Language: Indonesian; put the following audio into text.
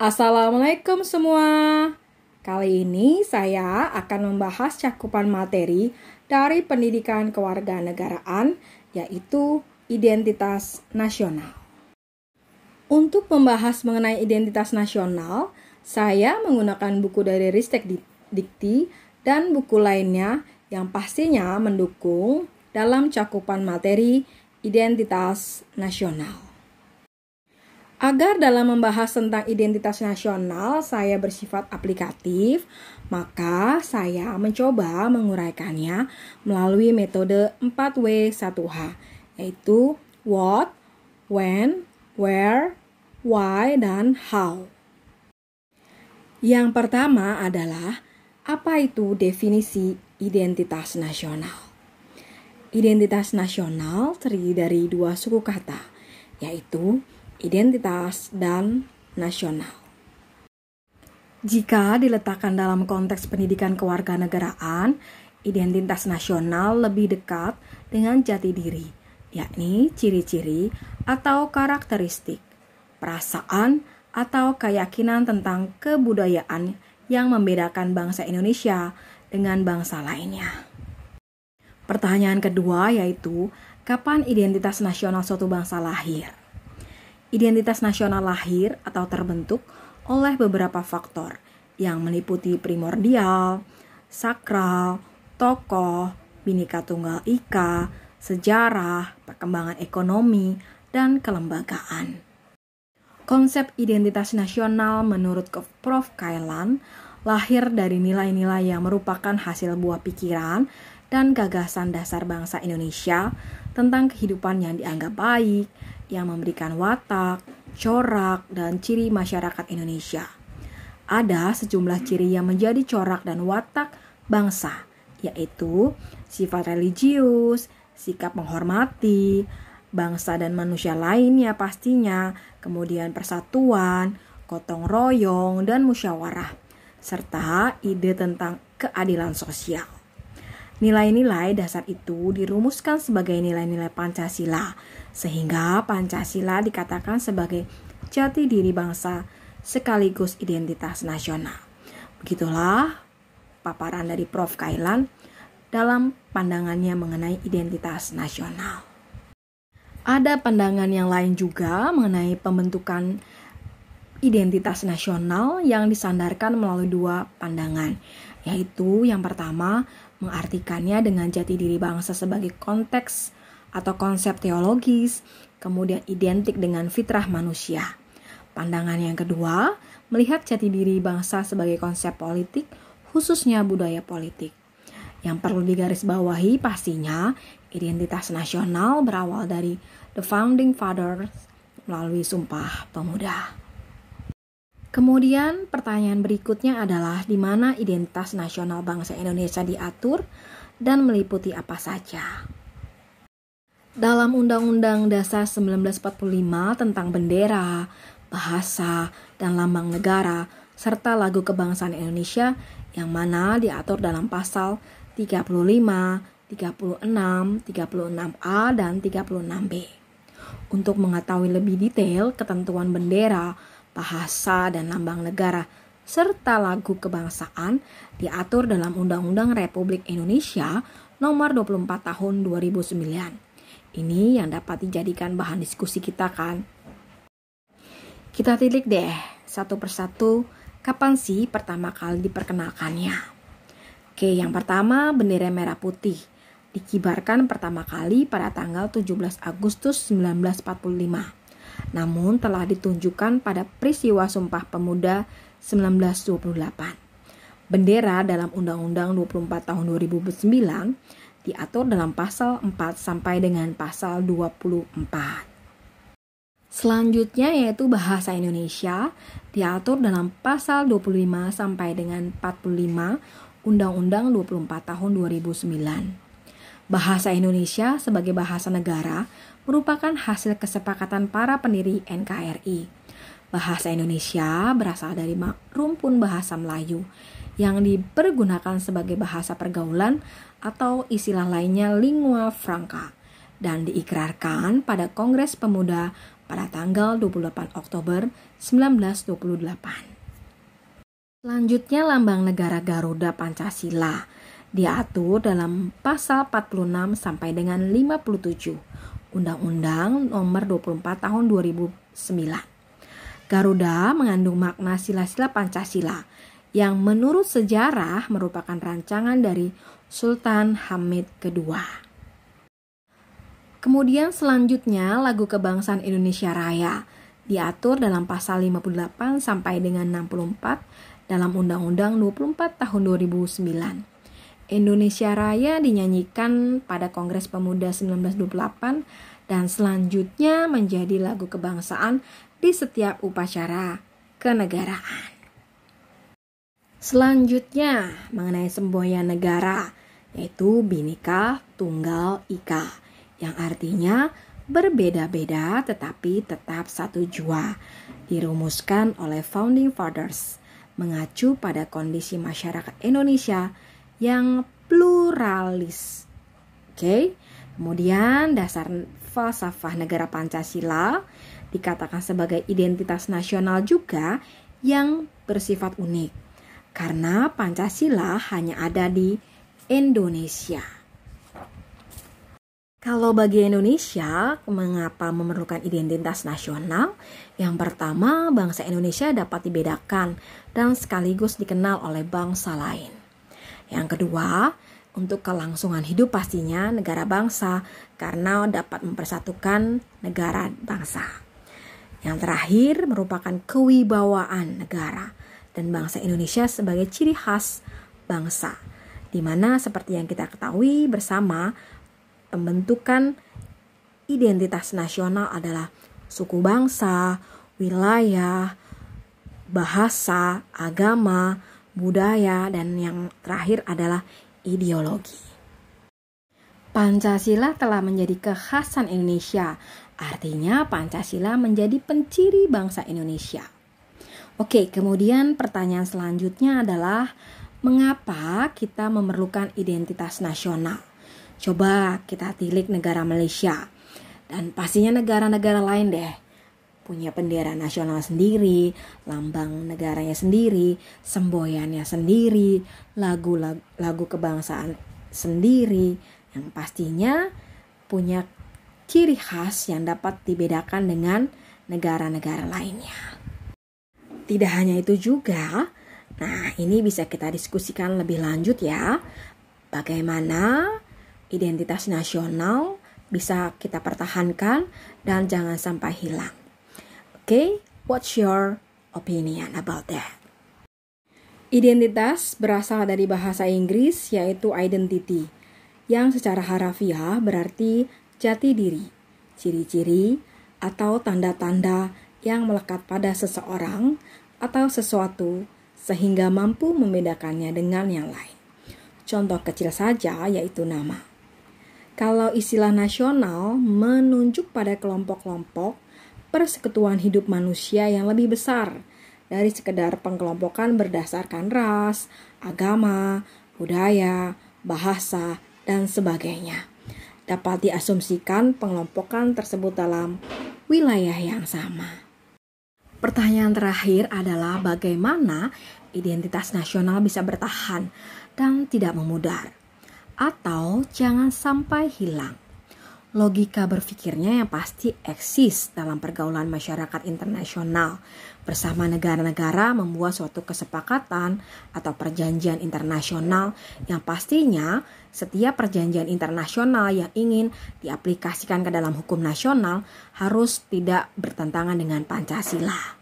Assalamualaikum semua. Kali ini saya akan membahas cakupan materi dari pendidikan kewarganegaraan yaitu identitas nasional. Untuk membahas mengenai identitas nasional, saya menggunakan buku dari Ristek Dikti dan buku lainnya yang pastinya mendukung dalam cakupan materi identitas nasional. Agar dalam membahas tentang identitas nasional saya bersifat aplikatif, maka saya mencoba menguraikannya melalui metode 4W1H, yaitu what, when, where, why, dan how. Yang pertama adalah apa itu definisi identitas nasional? Identitas nasional terdiri dari dua suku kata, yaitu identitas, dan nasional. Jika diletakkan dalam konteks pendidikan kewarganegaraan, identitas nasional lebih dekat dengan jati diri, yakni ciri-ciri atau karakteristik, perasaan atau keyakinan tentang kebudayaan yang membedakan bangsa Indonesia dengan bangsa lainnya. Pertanyaan kedua yaitu, kapan identitas nasional suatu bangsa lahir? Identitas nasional lahir atau terbentuk oleh beberapa faktor yang meliputi primordial, sakral, tokoh, binika tunggal ika, sejarah, perkembangan ekonomi, dan kelembagaan. Konsep identitas nasional menurut Prof. Kailan lahir dari nilai-nilai yang merupakan hasil buah pikiran dan gagasan dasar bangsa Indonesia tentang kehidupan yang dianggap baik, yang memberikan watak, corak, dan ciri masyarakat Indonesia. Ada sejumlah ciri yang menjadi corak dan watak bangsa, yaitu sifat religius, sikap menghormati, bangsa dan manusia lainnya pastinya, kemudian persatuan, gotong royong, dan musyawarah, serta ide tentang keadilan sosial. Nilai-nilai dasar itu dirumuskan sebagai nilai-nilai Pancasila, sehingga Pancasila dikatakan sebagai jati diri bangsa sekaligus identitas nasional. Begitulah paparan dari Prof. Kailan dalam pandangannya mengenai identitas nasional. Ada pandangan yang lain juga mengenai pembentukan identitas nasional yang disandarkan melalui dua pandangan, yaitu yang pertama mengartikannya dengan jati diri bangsa sebagai konteks atau konsep teologis, kemudian identik dengan fitrah manusia. Pandangan yang kedua, melihat jati diri bangsa sebagai konsep politik, khususnya budaya politik. Yang perlu digarisbawahi pastinya identitas nasional berawal dari the founding fathers melalui Sumpah Pemuda. Kemudian pertanyaan berikutnya adalah di mana identitas nasional bangsa Indonesia diatur dan meliputi apa saja. Dalam Undang-Undang Dasar 1945 tentang bendera, bahasa, dan lambang negara, serta lagu kebangsaan Indonesia yang mana diatur dalam pasal 35, 36, 36A, dan 36B. Untuk mengetahui lebih detail ketentuan bendera, bahasa, dan lambang negara, serta lagu kebangsaan diatur dalam Undang-Undang Republik Indonesia Nomor 24 Tahun 2009. Ini yang dapat dijadikan bahan diskusi kita kan. Kita tilik deh satu persatu kapan sih pertama kali diperkenalkannya. Oke, yang pertama bendera merah putih dikibarkan pertama kali pada tanggal 17 Agustus 1945 namun telah ditunjukkan pada peristiwa Sumpah Pemuda 1928. Bendera dalam Undang-Undang 24 tahun 2009 diatur dalam pasal 4 sampai dengan pasal 24. Selanjutnya yaitu bahasa Indonesia diatur dalam pasal 25 sampai dengan 45 Undang-Undang 24 tahun 2009. Bahasa Indonesia sebagai bahasa negara merupakan hasil kesepakatan para pendiri NKRI. Bahasa Indonesia berasal dari rumpun bahasa Melayu yang dipergunakan sebagai bahasa pergaulan atau istilah lainnya lingua franca dan diikrarkan pada Kongres Pemuda pada tanggal 28 Oktober 1928. Selanjutnya lambang negara Garuda Pancasila diatur dalam pasal 46 sampai dengan 57 Undang-Undang Nomor 24 Tahun 2009. Garuda mengandung makna sila-sila Pancasila yang menurut sejarah merupakan rancangan dari Sultan Hamid II. Kemudian selanjutnya lagu kebangsaan Indonesia Raya diatur dalam pasal 58 sampai dengan 64 dalam Undang-Undang 24 tahun 2009. Indonesia Raya dinyanyikan pada Kongres Pemuda 1928 dan selanjutnya menjadi lagu kebangsaan di setiap upacara kenegaraan. Selanjutnya mengenai semboyan negara yaitu Bhinneka Tunggal Ika yang artinya berbeda-beda tetapi tetap satu jua dirumuskan oleh Founding Fathers mengacu pada kondisi masyarakat Indonesia yang pluralis. Oke. Kemudian dasar falsafah negara Pancasila dikatakan sebagai identitas nasional juga yang bersifat unik. Karena Pancasila hanya ada di Indonesia. Kalau bagi Indonesia, mengapa memerlukan identitas nasional? Yang pertama, bangsa Indonesia dapat dibedakan dan sekaligus dikenal oleh bangsa lain. Yang kedua, untuk kelangsungan hidup pastinya negara bangsa karena dapat mempersatukan negara bangsa. Yang terakhir merupakan kewibawaan negara dan bangsa Indonesia sebagai ciri khas bangsa. Di mana seperti yang kita ketahui bersama pembentukan identitas nasional adalah suku bangsa, wilayah, bahasa, agama, budaya, dan yang terakhir adalah ideologi. Pancasila telah menjadi kekhasan Indonesia, artinya Pancasila menjadi penciri bangsa Indonesia. Oke, kemudian pertanyaan selanjutnya adalah mengapa kita memerlukan identitas nasional? Coba kita tilik negara Malaysia dan pastinya negara-negara lain deh punya bendera nasional sendiri, lambang negaranya sendiri, semboyannya sendiri, lagu-lagu kebangsaan sendiri yang pastinya punya ciri khas yang dapat dibedakan dengan negara-negara lainnya. Tidak hanya itu juga, nah ini bisa kita diskusikan lebih lanjut ya. Bagaimana identitas nasional bisa kita pertahankan dan jangan sampai hilang okay, what's your opinion about that? Identitas berasal dari bahasa Inggris yaitu identity, yang secara harafiah berarti jati diri, ciri-ciri, atau tanda-tanda yang melekat pada seseorang atau sesuatu sehingga mampu membedakannya dengan yang lain. Contoh kecil saja yaitu nama. Kalau istilah nasional menunjuk pada kelompok-kelompok persekutuan hidup manusia yang lebih besar dari sekedar pengkelompokan berdasarkan ras, agama, budaya, bahasa, dan sebagainya. Dapat diasumsikan pengelompokan tersebut dalam wilayah yang sama. Pertanyaan terakhir adalah bagaimana identitas nasional bisa bertahan dan tidak memudar, atau jangan sampai hilang logika berpikirnya yang pasti eksis dalam pergaulan masyarakat internasional bersama negara-negara membuat suatu kesepakatan atau perjanjian internasional yang pastinya setiap perjanjian internasional yang ingin diaplikasikan ke dalam hukum nasional harus tidak bertentangan dengan Pancasila.